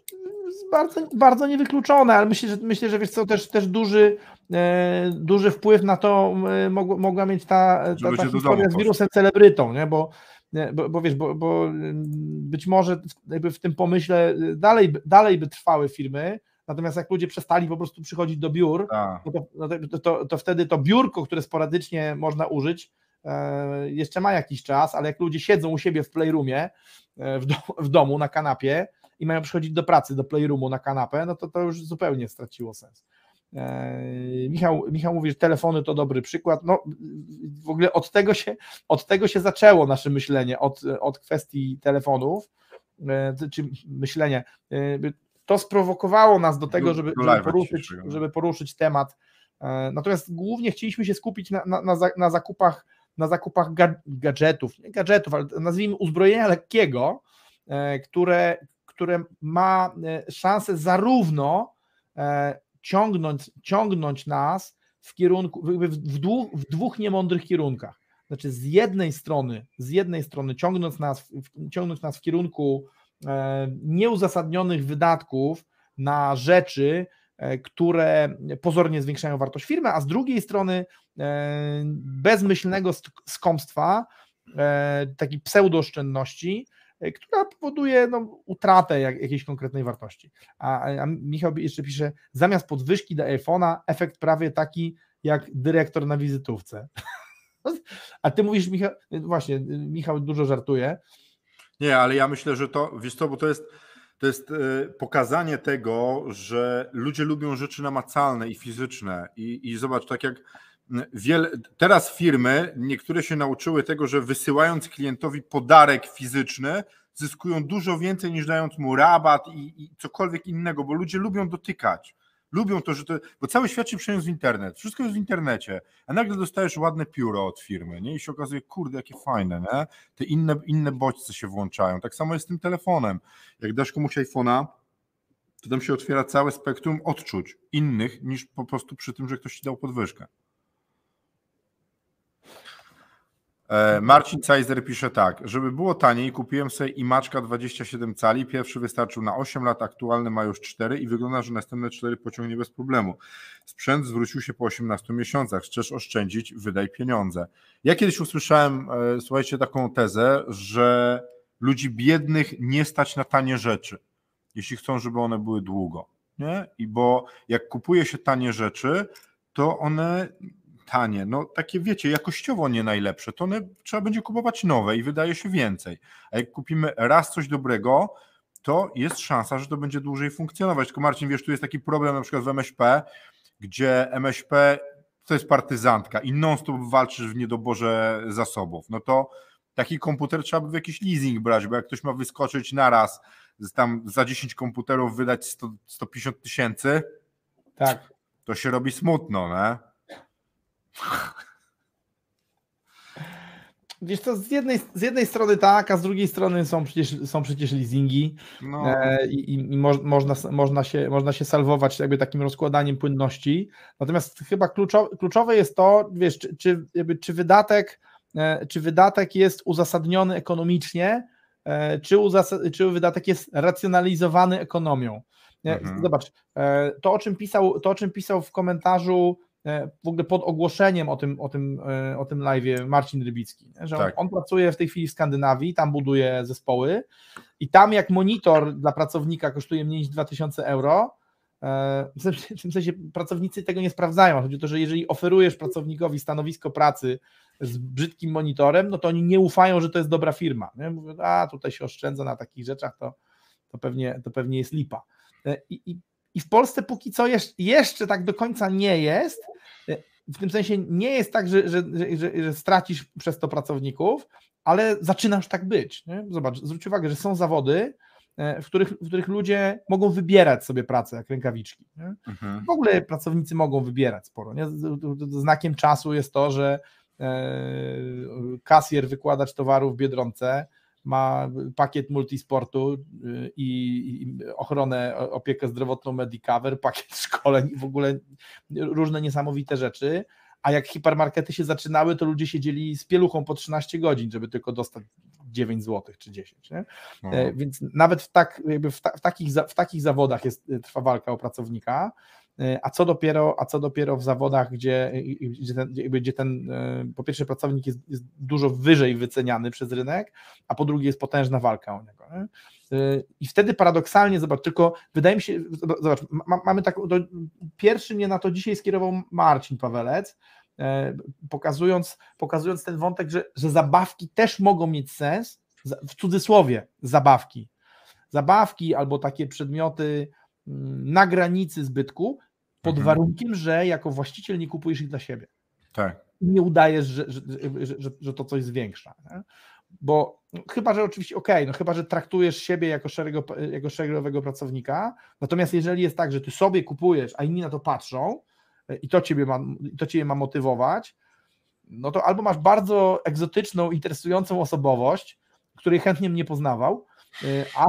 bardzo, bardzo niewykluczone, ale myślę, że myślę, że wiesz co, też, też duży, e, duży wpływ na to e, mogła, mogła mieć ta, ta, ta historia z wirusem celebrytą, nie? Bo, bo, bo wiesz, bo, bo być może jakby w tym pomyśle dalej, dalej by trwały firmy, Natomiast jak ludzie przestali po prostu przychodzić do biur, no to, no to, to, wtedy to biurko, które sporadycznie można użyć, e, jeszcze ma jakiś czas, ale jak ludzie siedzą u siebie w playroomie, e, w, do, w domu na kanapie i mają przychodzić do pracy, do playroomu na kanapę, no to to już zupełnie straciło sens. E, Michał, Michał mówi, że telefony to dobry przykład. No, w ogóle od tego się, od tego się zaczęło nasze myślenie, od, od kwestii telefonów, czy myślenie to sprowokowało nas do tego, żeby, żeby, poruszyć, żeby poruszyć temat. E, natomiast głównie chcieliśmy się skupić na, na, na zakupach, na zakupach gadżetów, nie gadżetów, ale nazwijmy uzbrojenia lekkiego, e, które, które ma e, szansę zarówno ciągnąć, ciągnąć nas w kierunku, w, dwóch, w dwóch niemądrych kierunkach. Znaczy z jednej strony, z jednej strony ciągnąc nas, ciągnąć nas w kierunku nieuzasadnionych wydatków na rzeczy, e, które pozornie zwiększają wartość firmy, a z drugiej strony e, bezmyślnego skąpstwa, takiej pseudooszczędności, która powoduje no, utratę jak, jakiejś konkretnej wartości. A, a Michał jeszcze pisze, zamiast podwyżki do iPhone'a, efekt prawie taki jak dyrektor na wizytówce. [LAUGHS] A ty mówisz, Michał, właśnie, Michał dużo żartuje, nie, ale ja myślę, że to, wiesz co, bo to jest, to jest e, pokazanie tego, że ludzie lubią rzeczy namacalne i fizyczne. I, i zobacz, tak jak wiele, teraz firmy, niektóre się nauczyły tego, że wysyłając klientowi podarek fizyczny, zyskują dużo więcej niż dając mu rabat i, i cokolwiek innego, bo ludzie lubią dotykać. Lubią to, że to, bo cały świat się przeniósł w internet, wszystko jest w internecie, a nagle dostajesz ładne pióro od firmy, nie? I się okazuje, kurde, jakie fajne, nie? Te inne, inne bodźce się włączają. Tak samo jest z tym telefonem. Jak dasz komuś iPhone'a, to tam się otwiera całe spektrum odczuć innych niż po prostu przy tym, że ktoś ci dał podwyżkę. E, Marcin Cajzer pisze tak, żeby było taniej, kupiłem sobie imaczka 27 cali, pierwszy wystarczył na 8 lat, aktualny ma już 4 i wygląda, że następne 4 pociągnie bez problemu. Sprzęt zwrócił się po 18 miesiącach, chcesz oszczędzić, wydaj pieniądze. Ja kiedyś usłyszałem, e, słuchajcie, taką tezę, że ludzi biednych nie stać na tanie rzeczy, jeśli chcą, żeby one były długo. Nie? I bo jak kupuje się tanie rzeczy, to one tanie, no takie wiecie, jakościowo nie najlepsze, to one trzeba będzie kupować nowe i wydaje się więcej. A jak kupimy raz coś dobrego, to jest szansa, że to będzie dłużej funkcjonować. Tylko Marcin, wiesz, tu jest taki problem na przykład w MŚP, gdzie MŚP to jest partyzantka i non-stop walczysz w niedoborze zasobów. No to taki komputer trzeba by w jakiś leasing brać, bo jak ktoś ma wyskoczyć naraz, tam za 10 komputerów wydać 100, 150 tysięcy, tak. to się robi smutno, nie? [LAUGHS] Wiesz co, z jednej, z jednej strony tak, a z drugiej strony są przecież, są przecież leasingi no. e, i, i mo, można, można, się, można się salwować jakby takim rozkładaniem płynności. Natomiast chyba kluczowe, kluczowe jest to, wiesz, czy, czy, jakby, czy, wydatek, e, czy wydatek jest uzasadniony ekonomicznie, e, czy, uzas- czy wydatek jest racjonalizowany ekonomią. Mhm. Zobacz, e, to o, czym pisał, to o czym pisał w komentarzu E, w ogóle pod ogłoszeniem o tym, o tym, e, o tym live Marcin Rybicki, że tak. on, on, pracuje w tej chwili w Skandynawii, tam buduje zespoły i tam jak monitor dla pracownika kosztuje mniej niż 2000 euro, e, w w sensie pracownicy tego nie sprawdzają. Chodzi o to, że jeżeli oferujesz pracownikowi stanowisko pracy z brzydkim monitorem, no to oni nie ufają, że to jest dobra firma. Nie? Mówią, a tutaj się oszczędza na takich rzeczach, to, to, pewnie, to pewnie jest lipa. I, i, i w Polsce póki co jeszcze, jeszcze tak do końca nie jest, w tym sensie nie jest tak, że, że, że, że stracisz przez to pracowników, ale zaczynasz tak być. Nie? Zobacz, zwróć uwagę, że są zawody, e, w których, w których ludzie mogą wybierać sobie pracę jak rękawiczki. Mhm. W ogóle pracownicy mogą wybierać sporo. Nie? Znakiem czasu jest to, że e, kasjer wykładacz towaru w Biedronce ma pakiet multisportu y, i ochronę, opiekę zdrowotną Medicover, [LAUGHS] pakiet szkoleń i w ogóle różne niesamowite rzeczy. A jak hipermarkety się zaczynały, to ludzie siedzieli z pieluchą po 13 godzin, żeby tylko dostać 9 zł czy 10. Nie? No. E, więc nawet w, tak, w, ta, w, takich, w takich zawodach jest, trwa walka o pracownika. E, a co dopiero, a co dopiero w zawodach, gdzie, gdzie, ten, gdzie ten e, po pierwsze pracownik jest, jest, dużo wyżej wyceniany przez rynek, a po drugie jest potężna walka o niego. Nie? E, I wtedy paradoksalnie, zobacz, tylko wydaje mi się, zobacz, ma, mamy taką, to pierwszy mnie na to dzisiaj skierował Marcin Pawelec, pokazując, pokazując ten wątek, że, że zabawki też mogą mieć sens, w cudzysłowie zabawki. Zabawki albo takie przedmioty, mm, na granicy zbytku, pod mhm. warunkiem, że jako właściciel nie kupujesz ich dla siebie. Tak. Nie udajesz, że, że, że, że to coś zwiększa. Nie? Bo no, chyba, że oczywiście okej, okay, no chyba, że traktujesz siebie jako, szerego, jako szeregowego pracownika, natomiast jeżeli jest tak, że ty sobie kupujesz, a inni na to patrzą e, i to ciebie ma, to ciebie ma motywować, no to albo masz bardzo egzotyczną, interesującą osobowość, której chętnie mnie poznawał, e, a,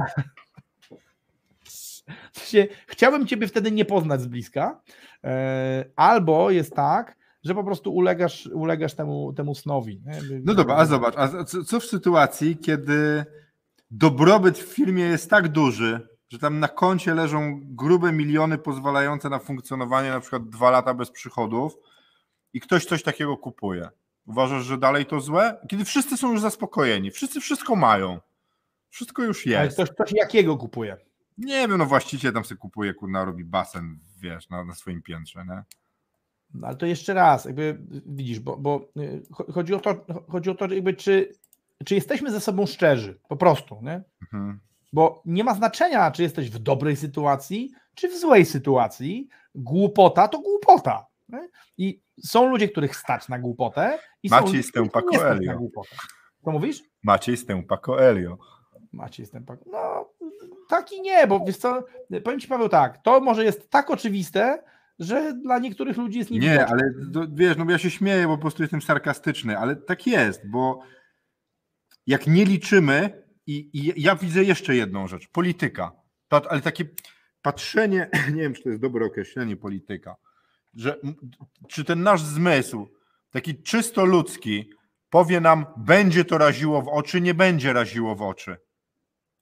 w sensie, chciałbym Ciebie wtedy nie poznać z bliska, e, albo jest tak, że po prostu ulegasz, ulegasz temu, temu snowi. Nie? No dobra, a zobacz, a co w sytuacji, kiedy dobrobyt w firmie jest tak duży, że tam na koncie leżą grube miliony pozwalające na funkcjonowanie na przykład dwa lata bez przychodów i ktoś coś takiego kupuje. Uważasz, że dalej to złe? Kiedy wszyscy są już zaspokojeni, wszyscy wszystko mają, wszystko już jest. Ale ktoś, ktoś jakiego kupuje? Nie wiem, no właściciel tam sobie kupuje, kurna, robi basen, wiesz, na, na swoim piętrze, nie? No, ale to jeszcze raz, jakby widzisz, bo, bo y, chodzi o to, chodzi o to jakby czy, czy jesteśmy ze sobą szczerzy, po prostu, nie? Mhm. Bo nie ma znaczenia, czy jesteś w dobrej sytuacji, czy w złej sytuacji. Głupota to głupota. Nie? I są ludzie, których stać na głupotę i Maciej są ludzie, Stępa Coelho. Co mówisz? Maciej Stępa Coelho. Maciej Stępa. No, tak i nie, bo wiesz co, powiem Ci Paweł tak, to może jest tak oczywiste, że dla niektórych ludzi jest niewidoczne. Nie, ale to, wiesz, no ja się śmieję, bo po prostu jestem sarkastyczny, ale tak jest, bo jak nie liczymy i, i ja widzę jeszcze jedną rzecz, polityka, ale takie patrzenie, [CLEARS THROAT] nie wiem, czy to jest dobre określenie polityka, że czy ten nasz zmysł, taki czysto ludzki, powie nam, będzie to raziło w oczy, nie będzie raziło w oczy.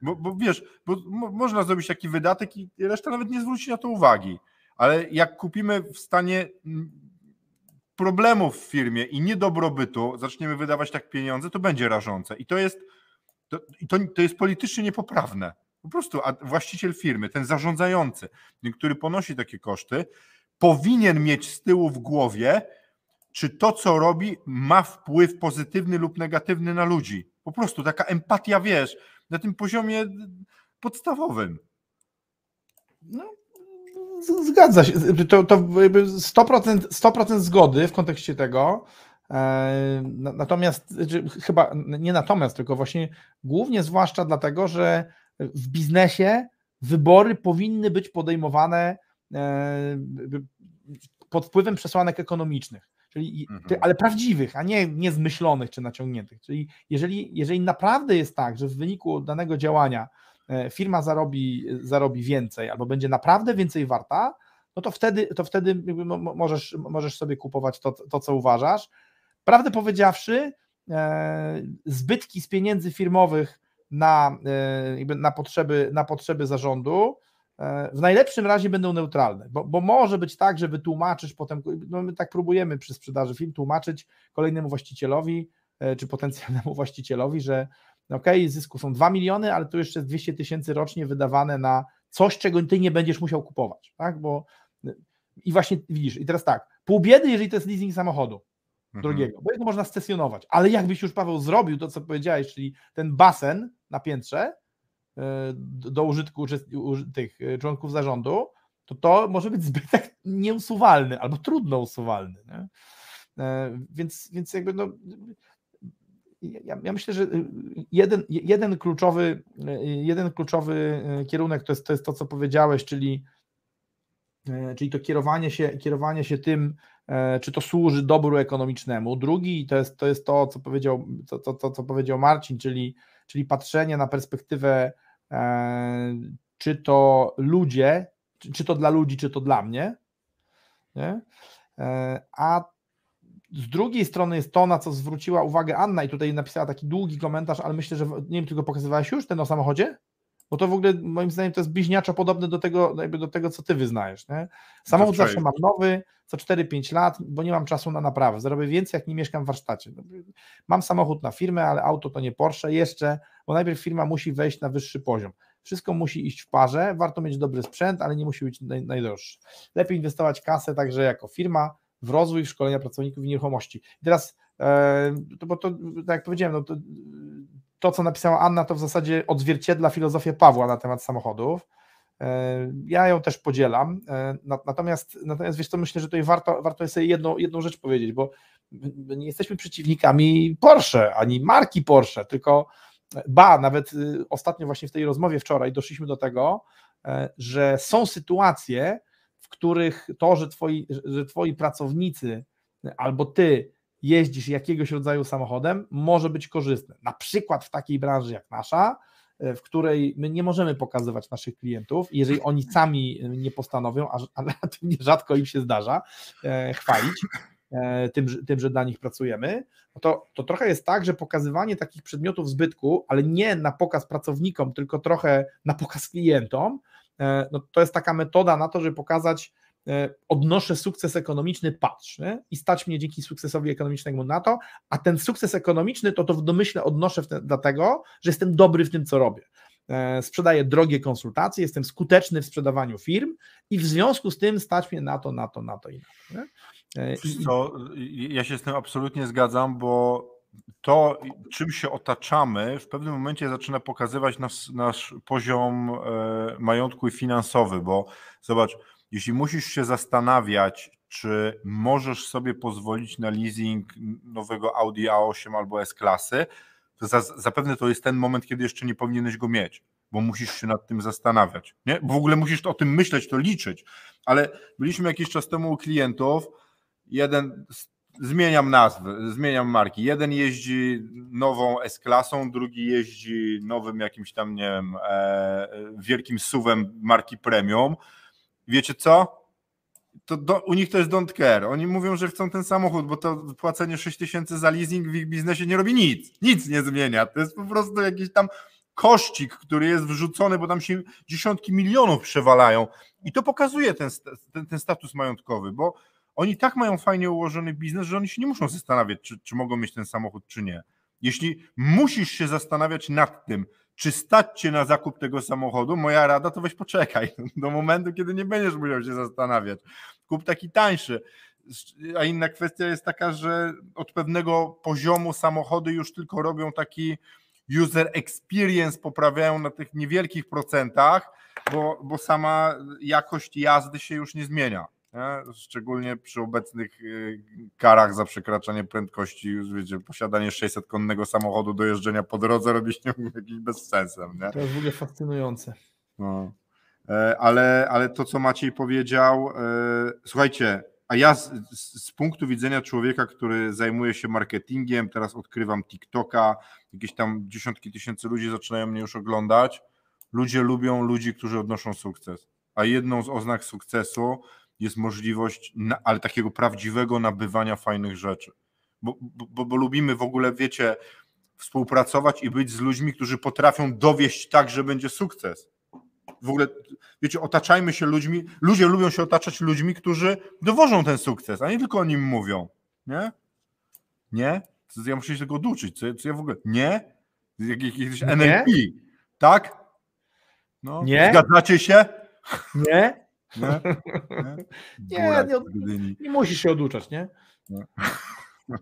Bo, bo wiesz, bo można zrobić taki wydatek i reszta nawet nie zwróci na to uwagi. Ale jak kupimy w stanie mm, problemów w firmie i niedobrobytu, zaczniemy wydawać tak pieniądze, to będzie rażące. I to jest, to, to, to jest politycznie niepoprawne. Po prostu a właściciel firmy, ten zarządzający, który ponosi takie koszty, powinien mieć z tyłu w głowie, czy to, co robi, ma wpływ pozytywny lub negatywny na ludzi. Po prostu taka empatia, wiesz, na tym poziomie podstawowym. No, zgadza się. To, to 100%, 100% zgody w kontekście tego. E, natomiast, chyba nie natomiast, tylko właśnie głównie zwłaszcza dlatego, że w biznesie wybory powinny być podejmowane e, pod wpływem przesłanek ekonomicznych, czyli, mhm. ale prawdziwych, a nie, nie zmyślonych czy naciągniętych. Czyli jeżeli, jeżeli naprawdę jest tak, że w wyniku danego działania e, firma zarobi, zarobi więcej albo będzie naprawdę więcej warta, no to wtedy, to wtedy możesz, możesz sobie kupować to, to, co uważasz. Prawdę powiedziawszy, e, zbytki z pieniędzy firmowych na, e, na, potrzeby, na potrzeby zarządu w najlepszym razie będą neutralne, bo, bo może być tak, że wytłumaczysz potem, no my tak próbujemy przy sprzedaży film tłumaczyć kolejnemu właścicielowi e, czy potencjalnemu [LAUGHS] właścicielowi, że ok, zysku są 2 miliony, ale to jeszcze jest 200 tysięcy rocznie wydawane na coś, czego ty nie będziesz musiał kupować, tak, bo i właśnie widzisz, i teraz tak, pół biedy, jeżeli to jest leasing samochodu mhm. drugiego, bo jego można stacjonować, ale jakbyś już Paweł zrobił to, co powiedziałeś, czyli ten basen na piętrze, do użytku tych e, członków zarządu, to to może być zbytek nieusuwalny albo trudno usuwalny. Nie? E, więc, więc jakby no, ja, ja, myślę, że jeden, jeden, kluczowy, jeden kluczowy kierunek to jest, to jest to, co powiedziałeś, czyli, e, czyli to kierowanie się, kierowanie się tym, czy to służy dobru ekonomicznemu. Drugi to jest to, jest to co, powiedział, to, to, co powiedział Marcin, czyli, czyli patrzenie na perspektywę E, czy to ludzie, czy to dla ludzi, czy to dla mnie. Nie? E, a z drugiej strony jest to, na co zwróciła uwagę Anna i tutaj napisała taki długi komentarz, ale myślę, że nie wiem, tylko pokazywałeś już ten o samochodzie? Bo to w ogóle moim zdaniem to jest bliźniaczo podobne do tego, jakby do tego co ty wyznajesz. Nie? Samochód zawsze mam nowy, co 4-5 lat, bo nie mam czasu na naprawę. Zarobię więcej, jak nie mieszkam w warsztacie. Mam samochód na firmę, ale auto to nie Porsche jeszcze, bo najpierw firma musi wejść na wyższy poziom. Wszystko musi iść w parze, warto mieć dobry sprzęt, ale nie musi być naj, najdroższy. Lepiej inwestować kasę także jako firma w rozwój, w szkolenia pracowników w nieruchomości. I teraz, e, to, bo to, tak jak powiedziałem, no to, to, co napisała Anna, to w zasadzie odzwierciedla filozofię Pawła na temat samochodów. E, ja ją też podzielam. E, natomiast, natomiast wiesz, to myślę, że tutaj warto, warto jest sobie jedną, jedną rzecz powiedzieć, bo nie jesteśmy przeciwnikami Porsche ani marki Porsche, tylko Ba, nawet y, ostatnio właśnie w tej rozmowie wczoraj doszliśmy do tego, e, że są sytuacje, w których to, że twoi, że twoi pracownicy albo ty jeździsz jakiegoś rodzaju samochodem, może być korzystne. Na przykład w takiej branży jak nasza, e, w której my nie możemy pokazywać naszych klientów, jeżeli oni sami nie postanowią, a relatywnie [LAUGHS] rzadko im się zdarza, e, chwalić, tym, tym, że dla nich pracujemy, no to, to trochę jest tak, że pokazywanie takich przedmiotów zbytku, ale nie na pokaz pracownikom, tylko trochę na pokaz klientom, e, no to jest taka metoda na to, żeby pokazać, e, odnoszę sukces ekonomiczny, patrz, nie? i stać mnie dzięki sukcesowi ekonomicznemu na to, a ten sukces ekonomiczny to to w domyśle odnoszę w te, dlatego, że jestem dobry w tym, co robię. Sprzedaję drogie konsultacje, jestem skuteczny w sprzedawaniu firm i w związku z tym stać mnie na to, na to, na to i na to. Nie? E, co, ja się z tym absolutnie zgadzam, bo to, czym się otaczamy, w pewnym momencie zaczyna pokazywać nasz, nasz poziom e, majątku i finansowy, bo zobacz, jeśli musisz się zastanawiać, czy możesz sobie pozwolić na leasing nowego Audi A8 albo S-klasy, to za, zapewne to jest ten moment, kiedy jeszcze nie powinieneś go mieć, bo musisz się nad tym zastanawiać. Nie? Bo w ogóle musisz o tym myśleć, to liczyć. Ale byliśmy jakiś czas temu u klientów, jeden, zmieniam nazwy, zmieniam marki. Jeden jeździ nową S-klasą, drugi jeździ nowym jakimś tam, nie wiem, e, wielkim suwem marki premium. Wiecie co? To do, u nich to jest don't care. Oni mówią, że chcą ten samochód, bo to płacenie 6 tysięcy za leasing w ich biznesie nie robi nic. Nic nie zmienia. To jest po prostu jakiś tam kościk, który jest wrzucony, bo tam się dziesiątki milionów przewalają. I to pokazuje ten, ten, ten status majątkowy, bo oni tak mają fajnie ułożony biznes, że oni się nie muszą zastanawiać, czy, czy mogą mieć ten samochód, czy nie. Jeśli musisz się zastanawiać nad tym, czy stać cię na zakup tego samochodu, moja rada to weź poczekaj [LAUGHS] do momentu, kiedy nie będziesz musiał się zastanawiać. Kup taki tańszy. A inna kwestia jest taka, że od pewnego poziomu samochody już tylko robią taki user experience, poprawiają na tych niewielkich procentach, bo, bo sama jakość jazdy się już nie zmienia. Nie? Szczególnie przy obecnych y, karach za przekraczanie prędkości, już wiecie, posiadanie 600-konnego samochodu do jeżdżenia po drodze robi się [LAUGHS] jakiś bezsensem. Nie? To jest w ogóle fascynujące. No. E, ale, ale to, co Maciej powiedział, e, słuchajcie, a ja z, z, z, punktu widzenia człowieka, który zajmuje się marketingiem, teraz odkrywam TikToka, jakieś tam dziesiątki tysięcy ludzi zaczynają mnie już oglądać. Ludzie lubią ludzi, którzy odnoszą sukces. A jedną z oznak sukcesu jest możliwość, na, ale takiego prawdziwego nabywania fajnych rzeczy. Bo, bo, bo lubimy w ogóle, wiecie, współpracować i być z ludźmi, którzy potrafią dowieść tak, że będzie sukces. W ogóle, wiecie, otaczajmy się ludźmi, ludzie lubią się otaczać ludźmi, którzy dowożą ten sukces, a nie tylko o nim mówią. Nie? Nie? Ja muszę się tego oduczyć. Co, co ja w ogóle. Nie? Jakiś NLP. Tak? No. Nie? Zgadzacie się? Nie? Nie? Nie, [LAUGHS] nie, nie, nie musisz się oduczać, nie? nie. [LAUGHS]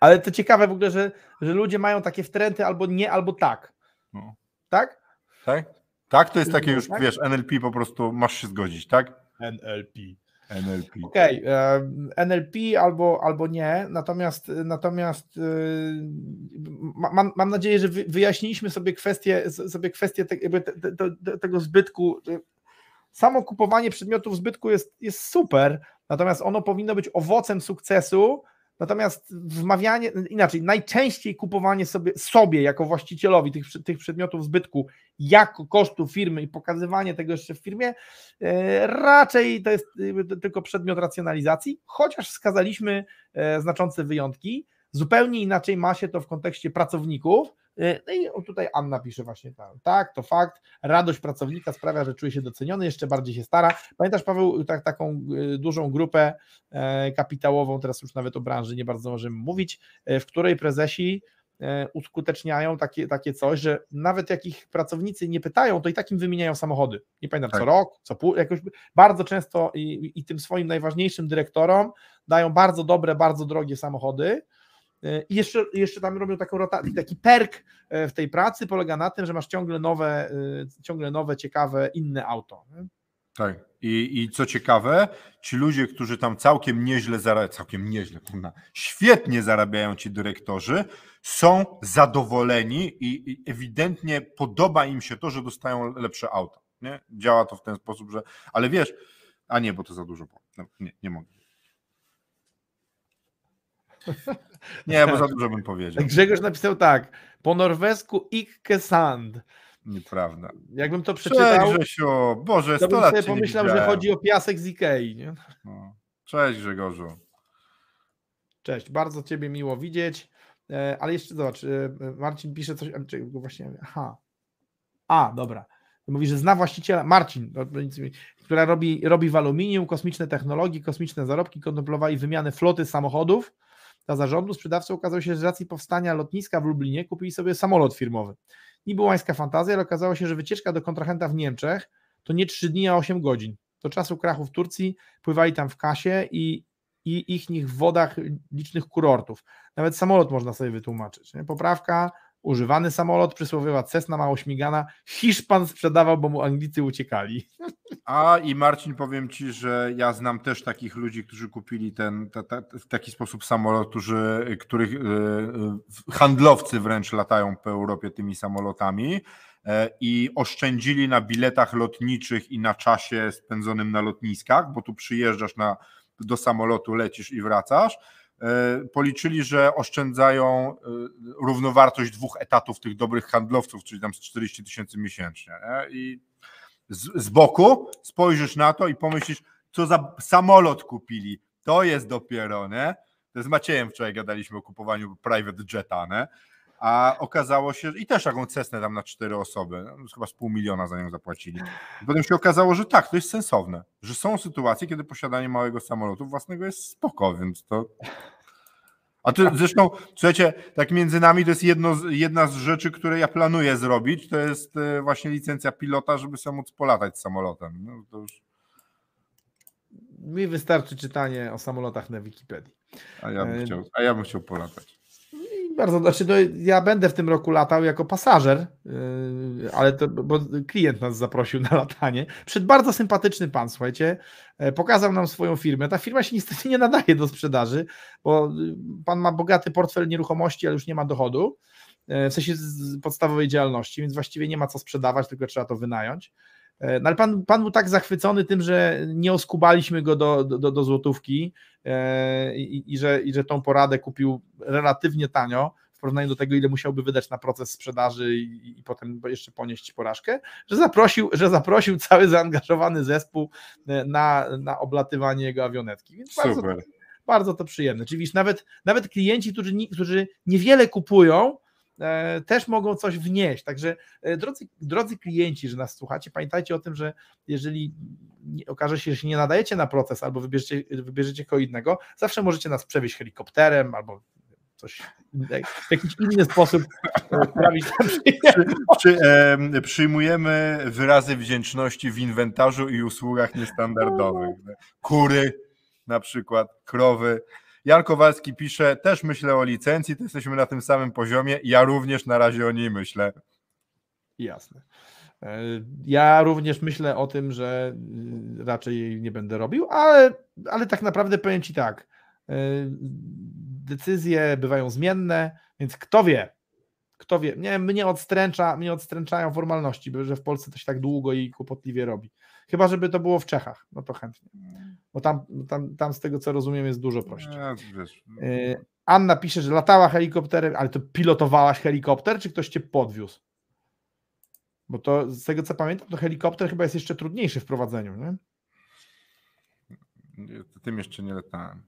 Ale to ciekawe w ogóle, że, że ludzie mają takie wtręty albo nie, albo tak. No. Tak? Tak? Tak, to jest takie już, tak? wiesz, NLP po prostu masz się zgodzić, tak? NLP. NLP. Okej, okay. NLP albo, albo nie, natomiast natomiast y, mam, mam nadzieję, że wyjaśniliśmy sobie kwestię, sobie kwestię te, te, te, tego zbytku. Samo kupowanie przedmiotów zbytku jest, jest super, natomiast ono powinno być owocem sukcesu, Natomiast wmawianie, inaczej, najczęściej kupowanie sobie, sobie jako właścicielowi tych, tych przedmiotów zbytku jako kosztu firmy i pokazywanie tego jeszcze w firmie, e, raczej to jest tylko przedmiot racjonalizacji, chociaż wskazaliśmy e, znaczące wyjątki. Zupełnie inaczej ma się to w kontekście pracowników, no i tutaj Anna pisze właśnie tam, tak, to fakt, radość pracownika sprawia, że czuje się doceniony, jeszcze bardziej się stara. Pamiętasz Paweł, tak, taką e, dużą grupę e, kapitałową, teraz już nawet o branży nie bardzo możemy mówić, w której prezesi uskuteczniają takie, takie coś, że nawet jak ich pracownicy nie pytają, to i takim wymieniają samochody. Nie pamiętam, tak. co rok, co pół, jakoś bardzo często i, i tym swoim najważniejszym dyrektorom dają bardzo dobre, bardzo drogie samochody, i jeszcze, jeszcze tam robią taką rotację, taki perk e, w tej pracy polega na tym, że masz ciągle nowe, e, ciągle nowe, ciekawe, inne auto. Tak. I, I co ciekawe, ci ludzie, którzy tam całkiem nieźle zarabiają, całkiem nieźle, kurna, świetnie zarabiają ci dyrektorzy, są zadowoleni i, i, ewidentnie podoba im się to, że dostają lepsze auto. Nie? Działa to w ten sposób, że. Ale wiesz, a nie, bo to za dużo. No, nie, nie mogę. Nie, bo za dużo bym powiedział. [LAUGHS] Grzegorz napisał tak, po norwesku ikke sand. Nieprawda. Jakbym to przeczytał, Cześć Grzesiu, Boże, to bym sobie pomyślał, że chodzi o piasek z Ikei. Nie? No. Cześć Grzegorzu. Cześć, bardzo Ciebie miło widzieć, e, ale jeszcze zobacz, e, Marcin pisze coś, właśnie, aha, a, dobra, mówi, że zna właściciela, Marcin, która robi, robi w aluminium, kosmiczne technologie, kosmiczne zarobki, kontemplowali wymianę floty samochodów, dla zarządu sprzedawca okazał się, że z racji powstania lotniska w Lublinie kupili sobie samolot firmowy. Niby łańska fantazja, ale okazało się, że wycieczka do kontrahenta w Niemczech to nie 3 dni, a 8 godzin. Do czasu krachu w Turcji pływali tam w kasie i, i ich nich w wodach licznych kurortów. Nawet samolot można sobie wytłumaczyć. Nie? Poprawka, używany samolot, przysłowiowa Cessna mało śmigana, Hiszpan sprzedawał, bo mu Anglicy uciekali. [LAUGHS] A i Marcin, powiem Ci, że ja znam też takich ludzi, którzy kupili ten ta, ta, w taki sposób samolot, którzy, których y, handlowcy wręcz latają po Europie tymi samolotami e, i oszczędzili na biletach lotniczych i na czasie spędzonym na lotniskach, bo tu przyjeżdżasz na, do samolotu, lecisz i wracasz E, policzyli, że oszczędzają e, równowartość dwóch etatów tych dobrych handlowców, czyli tam 40 tysięcy miesięcznie. Nie? I z, z, boku spojrzysz na to i pomyślisz, co za samolot kupili. To jest dopiero, nie? To z Maciejem wczoraj gadaliśmy o kupowaniu private jeta, nie? A okazało się, i też taką cesnę tam na cztery osoby, no, chyba z pół miliona za nią zapłacili. Potem się okazało, że tak, to jest sensowne, że są sytuacje, kiedy posiadanie małego samolotu własnego jest spoko, więc to... A to zresztą, słuchajcie, tak między nami to jest jedno, jedna z rzeczy, które ja planuję zrobić, to jest e, właśnie licencja pilota, żeby sobie móc polatać samolotem. No, to już... Mi wystarczy czytanie o samolotach na Wikipedii. A ja bym e, chciał, a ja bym chciał polatać. Bardzo, znaczy no, ja będę w tym roku latał jako pasażer, yy, ale to, bo klient nas zaprosił na latanie. Przed bardzo sympatyczny pan, słuchajcie, e, pokazał nam swoją firmę. Ta firma się niestety nie nadaje do sprzedaży, bo y, pan ma bogaty portfel nieruchomości, ale już nie ma dochodu, e, w sensie podstawowej działalności, więc właściwie nie ma co sprzedawać, tylko trzeba to wynająć. No ale pan, pan był tak zachwycony tym, że nie oskubaliśmy go do, do, do złotówki i, i, że, i że tą poradę kupił relatywnie tanio, w porównaniu do tego, ile musiałby wydać na proces sprzedaży i, i potem jeszcze ponieść porażkę, że zaprosił, że zaprosił cały zaangażowany zespół na, na oblatywanie jego awionetki. Więc Super. Bardzo, bardzo to przyjemne. Czyli wiesz, nawet, nawet klienci, którzy, którzy niewiele kupują, e, też mogą coś wnieść. Także e, drodzy, drodzy klienci, że nas słuchacie, pamiętajcie o tym, że jeżeli okaże się, że się nie nadajecie na proces albo wybierzecie, wybierzecie kogo innego, zawsze możecie nas przewieźć helikopterem albo coś, w jakiś inny sposób e, sprawić [LAUGHS] Przy, e, Przyjmujemy wyrazy wdzięczności w inwentarzu i usługach niestandardowych. Kury, na przykład krowy. Jan Kowalski pisze, też myślę o licencji, to jesteśmy na tym samym poziomie, ja również na razie o niej myślę. Jasne. E, ja również myślę o tym, że y, raczej nie będę robił, ale, ale tak naprawdę powiem Ci tak, e, decyzje bywają zmienne, więc kto wie, kto wie, nie, mnie odstręcza, mnie odstręczają formalności, że w Polsce to się tak długo i kłopotliwie robi. Chyba, żeby to było w Czechach, no to chętnie. Bo tam, tam, tam z tego co rozumiem jest dużo prościej. Y, Anna pisze, że latała helikopterem, ale to pilotowałaś helikopter, czy ktoś cię podwiózł? Bo to z tego co pamiętam, to helikopter chyba jest jeszcze trudniejszy w prowadzeniu, nie? Tym jeszcze nie latałem.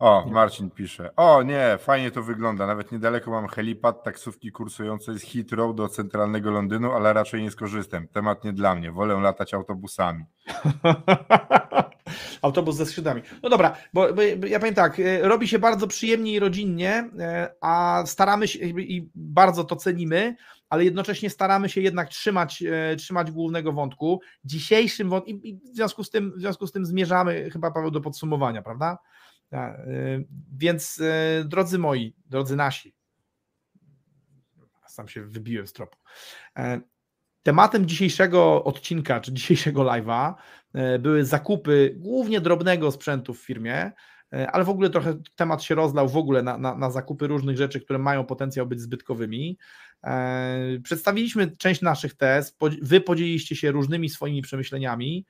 O, Marcin pisze. O nie, fajnie to wygląda. Nawet niedaleko mam helipad, taksówki kursujące z Heathrow do centralnego Londynu, ale raczej nie skorzystam. Temat nie dla mnie. Wolę latać autobusami. [LAUGHS] Autobus ze skrzydłami. No dobra, bo, bo, ja powiem tak, e, robi się bardzo przyjemnie i rodzinnie, e, a staramy się i bardzo to cenimy, ale jednocześnie staramy się jednak trzymać, e, trzymać głównego wątku. Dzisiejszym wątkiem, i w związku z tym, w związku z tym zmierzamy chyba Paweł do podsumowania, prawda? Y, więc y, drodzy moi, drodzy nasi, sam się wybiłem z tropu. E, tematem dzisiejszego odcinka, czy dzisiejszego live'a e, były zakupy głównie drobnego sprzętu w firmie, e, ale w ogóle trochę temat się rozlał w ogóle na, na, na zakupy różnych rzeczy, które mają potencjał być zbytkowymi. Przedstawiliśmy część naszych tez, wy podzieliliście się różnymi swoimi przemyśleniami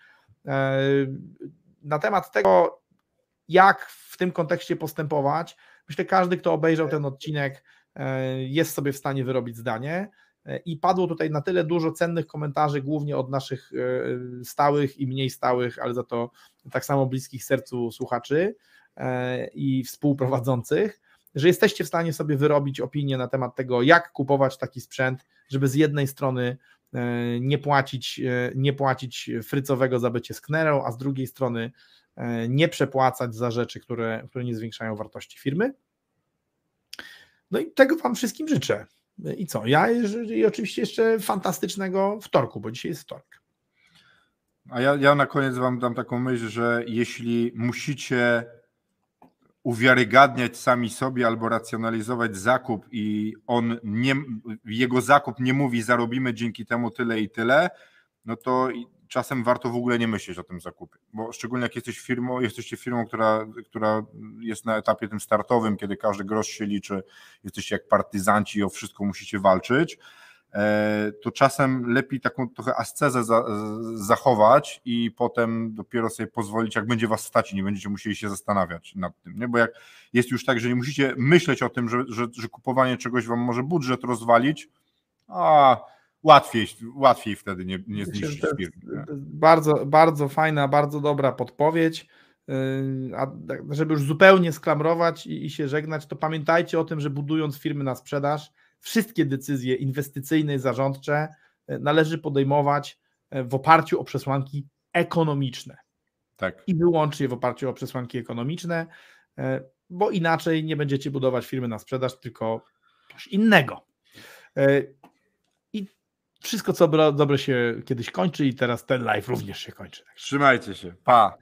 na temat tego, jak w tym kontekście postępować. Myślę, każdy, kto obejrzał ten odcinek, e, jest sobie w stanie wyrobić zdanie. E, I padło tutaj na tyle dużo cennych komentarzy, głównie od naszych e, stałych i mniej stałych, ale za to tak samo bliskich sercu słuchaczy i współprowadzących, że jesteście w stanie sobie wyrobić opinię na temat tego, jak kupować taki sprzęt, żeby z jednej strony nie płacić, nie płacić frycowego za bycie sknerą, a z drugiej strony nie przepłacać za rzeczy, które, które nie zwiększają wartości firmy. No i tego Wam wszystkim życzę. I co? Ja i oczywiście jeszcze fantastycznego wtorku, bo dzisiaj jest wtorek. A ja, ja na koniec Wam dam taką myśl, że jeśli musicie uwiarygadniać sami sobie albo racjonalizować zakup i on nie, jego zakup nie mówi zarobimy dzięki temu tyle i tyle, no to czasem warto w ogóle nie myśleć o tym zakupie, bo szczególnie jak jesteś firmą, jesteście firmą, która, która jest na etapie tym startowym, kiedy każdy grosz się liczy, jesteście jak partyzanci i o wszystko musicie walczyć, e, to czasem lepiej taką trochę ascezę za, zachować i potem dopiero sobie pozwolić, jak będzie was stać i nie będziecie musieli się zastanawiać nad tym, nie? bo jak jest już tak, że nie musicie myśleć o tym, że, że, że kupowanie czegoś wam może budżet rozwalić, a łatwiej, łatwiej wtedy nie, nie zniszczyć firmy. Bardzo, bardzo fajna, bardzo dobra podpowiedź. Yy, a tak, żeby już zupełnie sklamrować i, i się żegnać, to pamiętajcie o tym, że budując firmy na sprzedaż, wszystkie decyzje inwestycyjne i zarządcze yy, należy podejmować w oparciu o przesłanki ekonomiczne. Tak. I wyłącznie w oparciu o przesłanki ekonomiczne, bo inaczej nie będziecie budować firmy na sprzedaż, tylko coś innego. Wszystko, co dobre się kiedyś kończy i teraz ten live również się kończy. Trzymajcie się. Pa.